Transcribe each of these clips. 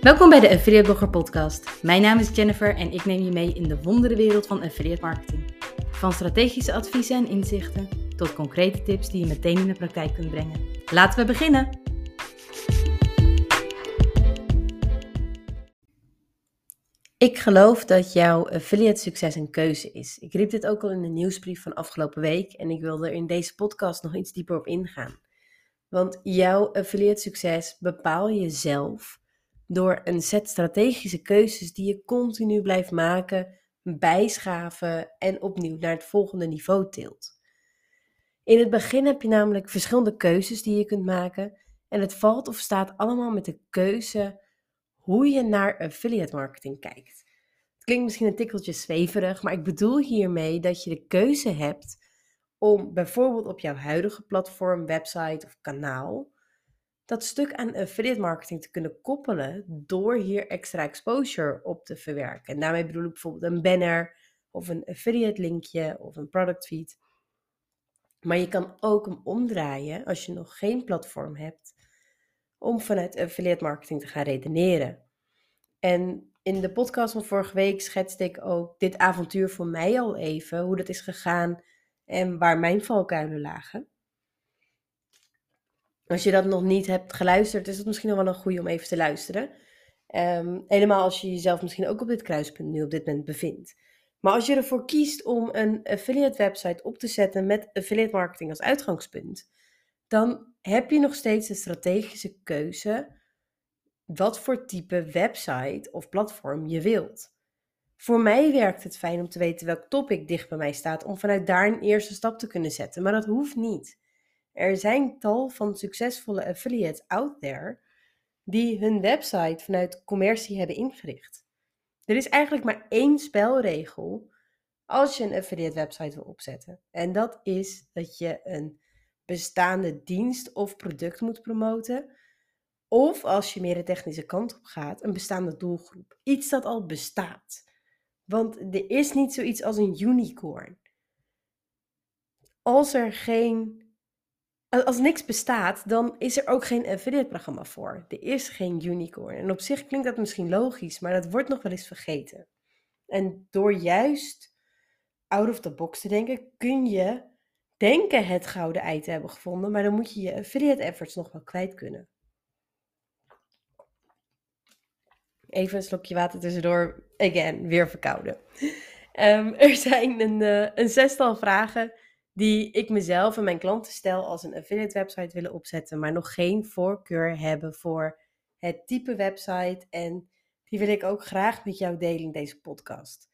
Welkom bij de Affiliate Blogger Podcast. Mijn naam is Jennifer en ik neem je mee in de wonderenwereld van affiliate marketing. Van strategische adviezen en inzichten tot concrete tips die je meteen in de praktijk kunt brengen. Laten we beginnen! Ik geloof dat jouw affiliate succes een keuze is. Ik riep dit ook al in de nieuwsbrief van afgelopen week en ik wil er in deze podcast nog iets dieper op ingaan. Want jouw affiliate succes bepaal je zelf door een set strategische keuzes die je continu blijft maken, bijschaven en opnieuw naar het volgende niveau tilt. In het begin heb je namelijk verschillende keuzes die je kunt maken en het valt of staat allemaal met de keuze hoe je naar affiliate marketing kijkt. Het klinkt misschien een tikkeltje zweverig, maar ik bedoel hiermee dat je de keuze hebt om bijvoorbeeld op jouw huidige platform, website of kanaal dat stuk aan affiliate marketing te kunnen koppelen door hier extra exposure op te verwerken. En daarmee bedoel ik bijvoorbeeld een banner of een affiliate linkje of een product feed. Maar je kan ook hem omdraaien als je nog geen platform hebt om vanuit affiliate marketing te gaan redeneren. En in de podcast van vorige week schetste ik ook dit avontuur voor mij al even, hoe dat is gegaan en waar mijn valkuilen lagen. Als je dat nog niet hebt geluisterd, is het misschien wel een goede om even te luisteren. Um, helemaal als je jezelf misschien ook op dit kruispunt nu op dit moment bevindt. Maar als je ervoor kiest om een affiliate website op te zetten met affiliate marketing als uitgangspunt, dan heb je nog steeds de strategische keuze wat voor type website of platform je wilt. Voor mij werkt het fijn om te weten welk topic dicht bij mij staat, om vanuit daar een eerste stap te kunnen zetten. Maar dat hoeft niet. Er zijn tal van succesvolle affiliates out there die hun website vanuit commercie hebben ingericht. Er is eigenlijk maar één spelregel als je een affiliate website wil opzetten. En dat is dat je een bestaande dienst of product moet promoten. Of als je meer de technische kant op gaat, een bestaande doelgroep. Iets dat al bestaat. Want er is niet zoiets als een unicorn. Als er geen als niks bestaat, dan is er ook geen affiliate-programma voor. Er is geen unicorn. En op zich klinkt dat misschien logisch, maar dat wordt nog wel eens vergeten. En door juist out of the box te denken, kun je denken het gouden ei te hebben gevonden, maar dan moet je je affiliate efforts nog wel kwijt kunnen. Even een slokje water tussendoor. Again, weer verkouden. Um, er zijn een, uh, een zestal vragen die ik mezelf en mijn klanten stel als een affiliate website willen opzetten, maar nog geen voorkeur hebben voor het type website. En die wil ik ook graag met jou delen in deze podcast.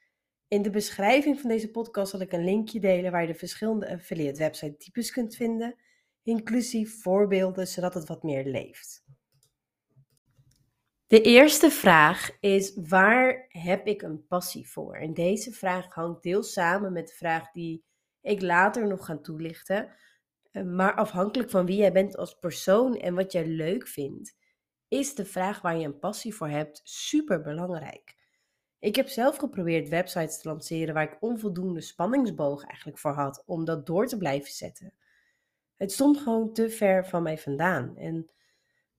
In de beschrijving van deze podcast zal ik een linkje delen waar je de verschillende affiliate website types kunt vinden, inclusief voorbeelden, zodat het wat meer leeft. De eerste vraag is: waar heb ik een passie voor? En deze vraag hangt deels samen met de vraag die ik later nog gaan toelichten. Eh, maar afhankelijk van wie jij bent als persoon en wat jij leuk vindt, is de vraag waar je een passie voor hebt super belangrijk. Ik heb zelf geprobeerd websites te lanceren waar ik onvoldoende spanningsboog eigenlijk voor had om dat door te blijven zetten. Het stond gewoon te ver van mij vandaan. En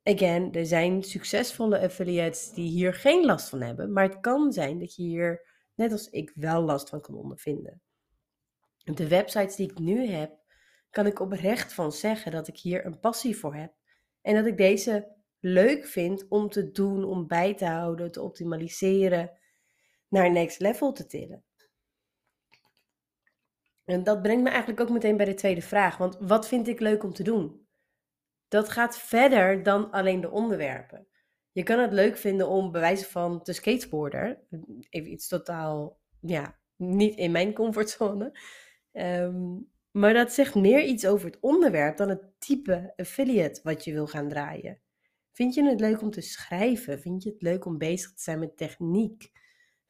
again, er zijn succesvolle affiliates die hier geen last van hebben, maar het kan zijn dat je hier, net als ik, wel last van kan ondervinden de websites die ik nu heb, kan ik oprecht van zeggen dat ik hier een passie voor heb. En dat ik deze leuk vind om te doen, om bij te houden, te optimaliseren, naar next level te tillen. En dat brengt me eigenlijk ook meteen bij de tweede vraag. Want wat vind ik leuk om te doen? Dat gaat verder dan alleen de onderwerpen. Je kan het leuk vinden om bewijzen van te skateboarden. Even iets totaal, ja, niet in mijn comfortzone. Ehm, maar dat zegt meer iets over het onderwerp dan het type affiliate wat je wil gaan draaien. Vind je het leuk om te schrijven? Vind je het leuk om bezig te zijn met techniek?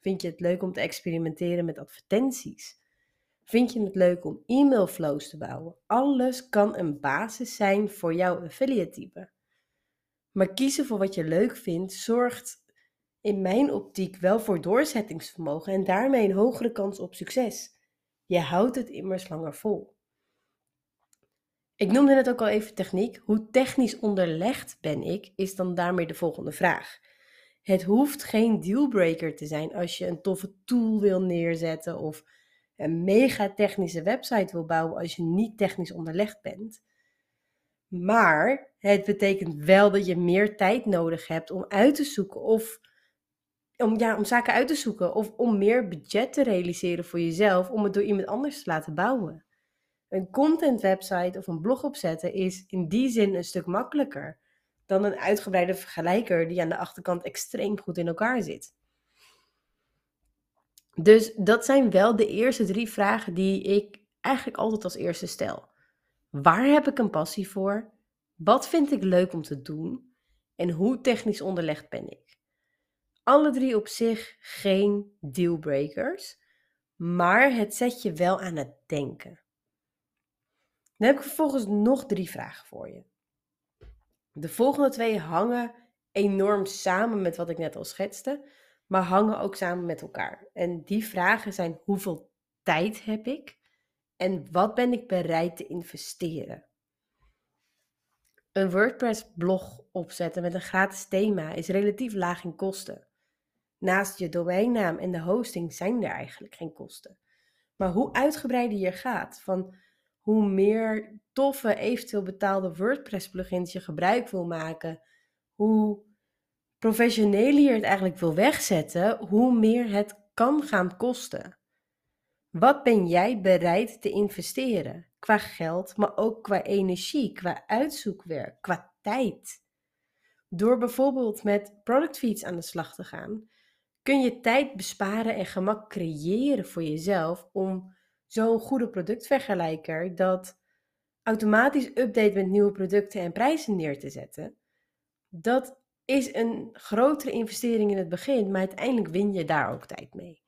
Vind je het leuk om te experimenteren met advertenties? Vind je het leuk om e-mailflows te bouwen? Alles kan een basis zijn voor jouw affiliate type. Maar kiezen voor wat je leuk vindt zorgt in mijn optiek wel voor doorzettingsvermogen en daarmee een hogere kans op succes. Je houdt het immers langer vol. Ik noemde net ook al even techniek. Hoe technisch onderlegd ben ik, is dan daarmee de volgende vraag. Het hoeft geen dealbreaker te zijn als je een toffe tool wil neerzetten of een mega technische website wil bouwen als je niet technisch onderlegd bent. Maar het betekent wel dat je meer tijd nodig hebt om uit te zoeken of om, ja, om zaken uit te zoeken of om meer budget te realiseren voor jezelf om het door iemand anders te laten bouwen. Een content website of een blog opzetten is in die zin een stuk makkelijker dan een uitgebreide vergelijker die aan de achterkant extreem goed in elkaar zit. Dus dat zijn wel de eerste drie vragen die ik eigenlijk altijd als eerste stel. Waar heb ik een passie voor? Wat vind ik leuk om te doen? En hoe technisch onderlegd ben ik? Alle drie op zich geen dealbreakers, maar het zet je wel aan het denken. Dan heb ik vervolgens nog drie vragen voor je. De volgende twee hangen enorm samen met wat ik net al schetste, maar hangen ook samen met elkaar. En die vragen zijn: hoeveel tijd heb ik en wat ben ik bereid te investeren? Een WordPress-blog opzetten met een gratis thema is relatief laag in kosten. Naast je domeinnaam en de hosting zijn er eigenlijk geen kosten. Maar hoe uitgebreider je gaat, van hoe meer toffe, eventueel betaalde WordPress-plugins je gebruik wil maken, hoe professioneler je het eigenlijk wil wegzetten, hoe meer het kan gaan kosten. Wat ben jij bereid te investeren? Qua geld, maar ook qua energie, qua uitzoekwerk, qua tijd. Door bijvoorbeeld met product feeds aan de slag te gaan, kun je tijd besparen en gemak creëren voor jezelf om zo'n goede productvergelijker dat automatisch update met nieuwe producten en prijzen neer te zetten. Dat is een grotere investering in het begin, maar uiteindelijk win je daar ook tijd mee.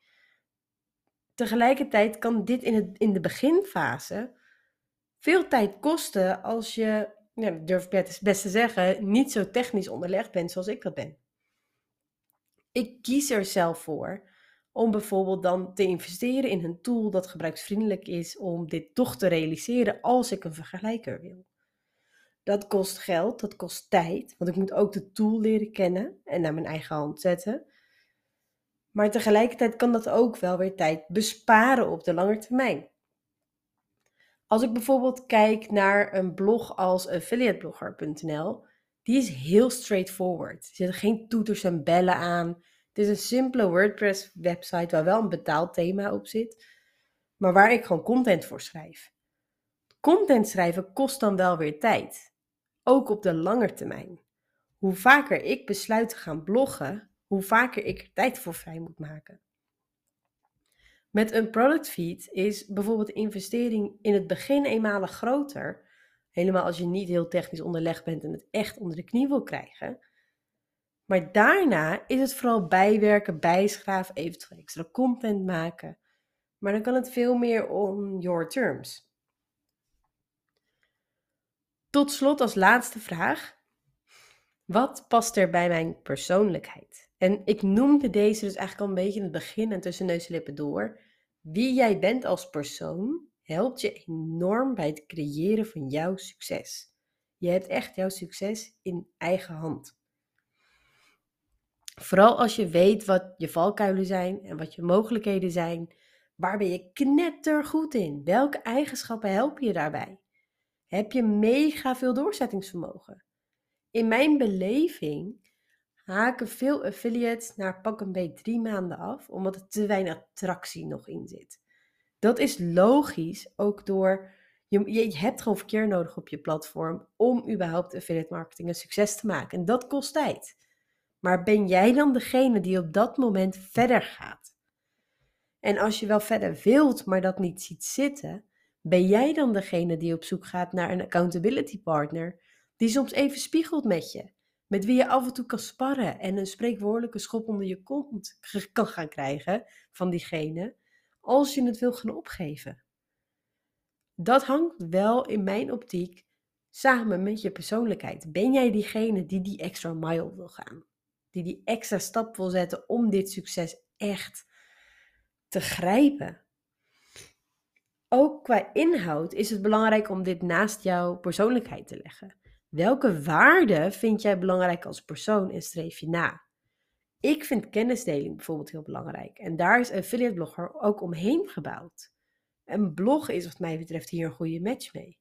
Tegelijkertijd kan dit in, het, in de beginfase veel tijd kosten als je, ja, durf ik best te zeggen, niet zo technisch onderlegd bent zoals ik dat ben. Ik kies er zelf voor om bijvoorbeeld dan te investeren in een tool dat gebruiksvriendelijk is om dit toch te realiseren als ik een vergelijker wil. Dat kost geld, dat kost tijd, want ik moet ook de tool leren kennen en naar mijn eigen hand zetten. Maar tegelijkertijd kan dat ook wel weer tijd besparen op de lange termijn. Als ik bijvoorbeeld kijk naar een blog als affiliateblogger.nl, die is heel straightforward. Er zitten geen toeters en bellen aan. Het is een simpele WordPress website waar wel een betaald thema op zit, maar waar ik gewoon content voor schrijf. Content schrijven kost dan wel weer tijd, ook op de lange termijn. Hoe vaker ik besluit te gaan bloggen, hoe vaker ik er tijd voor vrij moet maken. Met een product feed is bijvoorbeeld de investering in het begin eenmalig groter. Helemaal als je niet heel technisch onderlegd bent en het echt onder de knie wil krijgen. Maar daarna is het vooral bijwerken, bijschraven, eventueel extra content maken. Maar dan kan het veel meer on your terms. Tot slot als laatste vraag. Wat past er bij mijn persoonlijkheid? En ik noemde deze dus eigenlijk al een beetje in het begin en tussen neus en lippen door. Wie jij bent als persoon helpt je enorm bij het creëren van jouw succes. Je hebt echt jouw succes in eigen hand. Vooral als je weet wat je valkuilen zijn en wat je mogelijkheden zijn. Waar ben je knettergoed in? Welke eigenschappen helpen je daarbij? Heb je mega veel doorzettingsvermogen? In mijn beleving haken veel affiliates na pak een beetje drie maanden af, omdat er te weinig attractie nog in zit. Dat is logisch, ook door je, je hebt gewoon verkeer nodig op je platform om überhaupt affiliate marketing een succes te maken. En dat kost tijd. Maar ben jij dan degene die op dat moment verder gaat? En als je wel verder wilt, maar dat niet ziet zitten, ben jij dan degene die op zoek gaat naar een accountability partner die soms even spiegelt met je, met wie je af en toe kan sparren en een spreekwoordelijke schop onder je kont kan gaan krijgen van diegene, als je het wil gaan opgeven. Dat hangt wel in mijn optiek samen met je persoonlijkheid. Ben jij diegene die die extra mile wil gaan? Die die extra stap wil zetten om dit succes echt te grijpen? Ook qua inhoud is het belangrijk om dit naast jouw persoonlijkheid te leggen. Welke waarden vind jij belangrijk als persoon en streef je na? Ik vind kennisdeling bijvoorbeeld heel belangrijk. En daar is affiliate blogger ook omheen gebouwd. Een blog is wat mij betreft hier een goede match mee.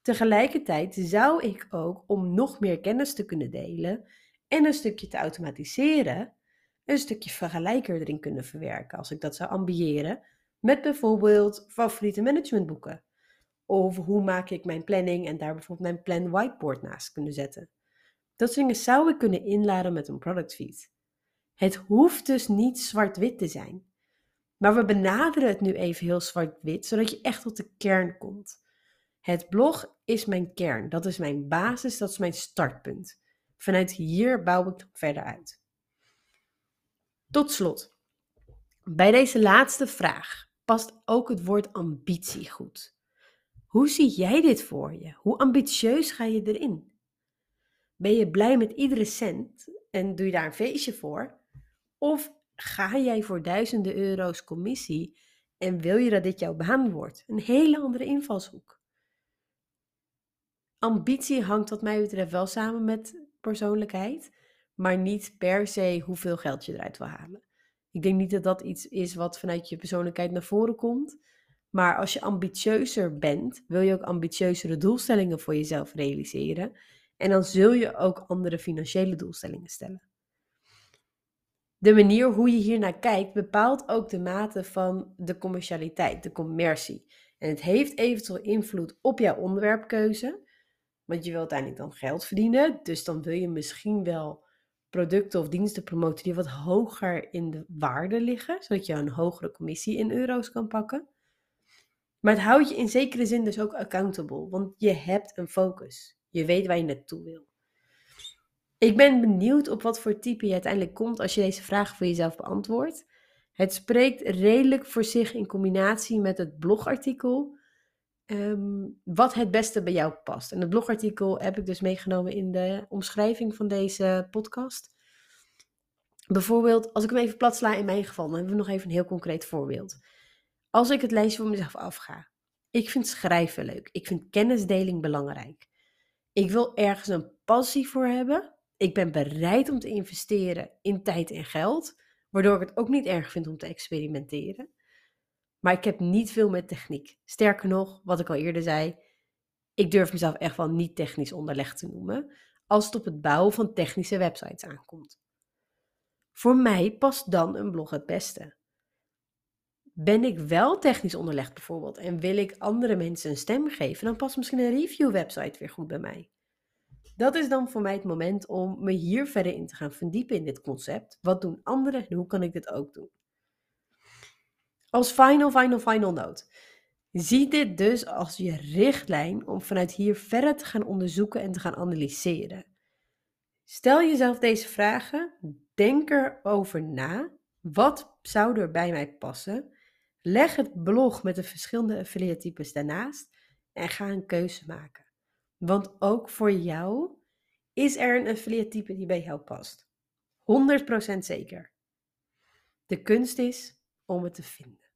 Tegelijkertijd zou ik ook, om nog meer kennis te kunnen delen en een stukje te automatiseren, een stukje vergelijker erin kunnen verwerken, als ik dat zou ambiëren, met bijvoorbeeld favoriete managementboeken. Of hoe maak ik mijn planning en daar bijvoorbeeld mijn plan whiteboard naast kunnen zetten. Dat soort dingen zou ik kunnen inladen met een product feed. Het hoeft dus niet zwart-wit te zijn. Maar we benaderen het nu even heel zwart-wit, zodat je echt tot de kern komt. Het blog is mijn kern, dat is mijn basis, dat is mijn startpunt. Vanuit hier bouw ik dan verder uit. Tot slot, bij deze laatste vraag past ook het woord ambitie goed. Hoe zie jij dit voor je? Hoe ambitieus ga je erin? Ben je blij met iedere cent en doe je daar een feestje voor? Of ga jij voor duizenden euro's commissie en wil je dat dit jouw baan wordt? Een hele andere invalshoek. Ambitie hangt wat mij betreft wel samen met persoonlijkheid, maar niet per se hoeveel geld je eruit wil halen. Ik denk niet dat dat iets is wat vanuit je persoonlijkheid naar voren komt. Maar als je ambitieuzer bent, wil je ook ambitieuzere doelstellingen voor jezelf realiseren. En dan zul je ook andere financiële doelstellingen stellen. De manier hoe je hier naar kijkt bepaalt ook de mate van de commercialiteit, de commercie. En het heeft eventueel invloed op jouw onderwerpkeuze. Want je wilt uiteindelijk dan geld verdienen. Dus dan wil je misschien wel producten of diensten promoten die wat hoger in de waarde liggen. Zodat je een hogere commissie in euro's kan pakken. Maar het houdt je in zekere zin dus ook accountable. Want je hebt een focus. Je weet waar je naartoe wil. Ik ben benieuwd op wat voor type je uiteindelijk komt als je deze vraag voor jezelf beantwoordt. Het spreekt redelijk voor zich in combinatie met het blogartikel. Ehm, wat het beste bij jou past. En het blogartikel heb ik dus meegenomen in de omschrijving van deze podcast. Bijvoorbeeld, als ik hem even plat sla in mijn geval, dan hebben we nog even een heel concreet voorbeeld. Als ik het lijstje voor mezelf afga. Ik vind schrijven leuk. Ik vind kennisdeling belangrijk. Ik wil ergens een passie voor hebben. Ik ben bereid om te investeren in tijd en geld, waardoor ik het ook niet erg vind om te experimenteren. Maar ik heb niet veel met techniek. Sterker nog, wat ik al eerder zei, ik durf mezelf echt wel niet technisch onderlegd te noemen, als het op het bouwen van technische websites aankomt. Voor mij past dan een blog het beste. Ben ik wel technisch onderlegd bijvoorbeeld en wil ik andere mensen een stem geven, dan past misschien een review website weer goed bij mij. Dat is dan voor mij het moment om me hier verder in te gaan verdiepen in dit concept. Wat doen anderen en hoe kan ik dit ook doen? Als final, final, final note. Zie dit dus als je richtlijn om vanuit hier verder te gaan onderzoeken en te gaan analyseren. Stel jezelf deze vragen, denk erover na. Wat zou er bij mij passen? Leg het blog met de verschillende affiliate types daarnaast en ga een keuze maken. Want ook voor jou is er een affiliate type die bij jou past. 100% zeker. De kunst is om het te vinden.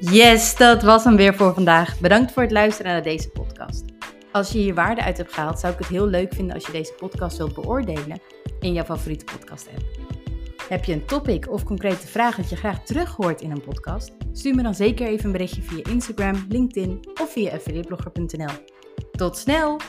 Yes, dat was hem weer voor vandaag. Bedankt voor het luisteren naar deze podcast. Als je hier waarde uit hebt gehaald, zou ik het heel leuk vinden als je deze podcast wilt beoordelen in jouw favoriete podcast app. Heb je een topic of concrete vraag dat je graag terug hoort in een podcast? Stuur me dan zeker even een berichtje via Instagram, LinkedIn of via affiliateblogger.nl. Tot snel!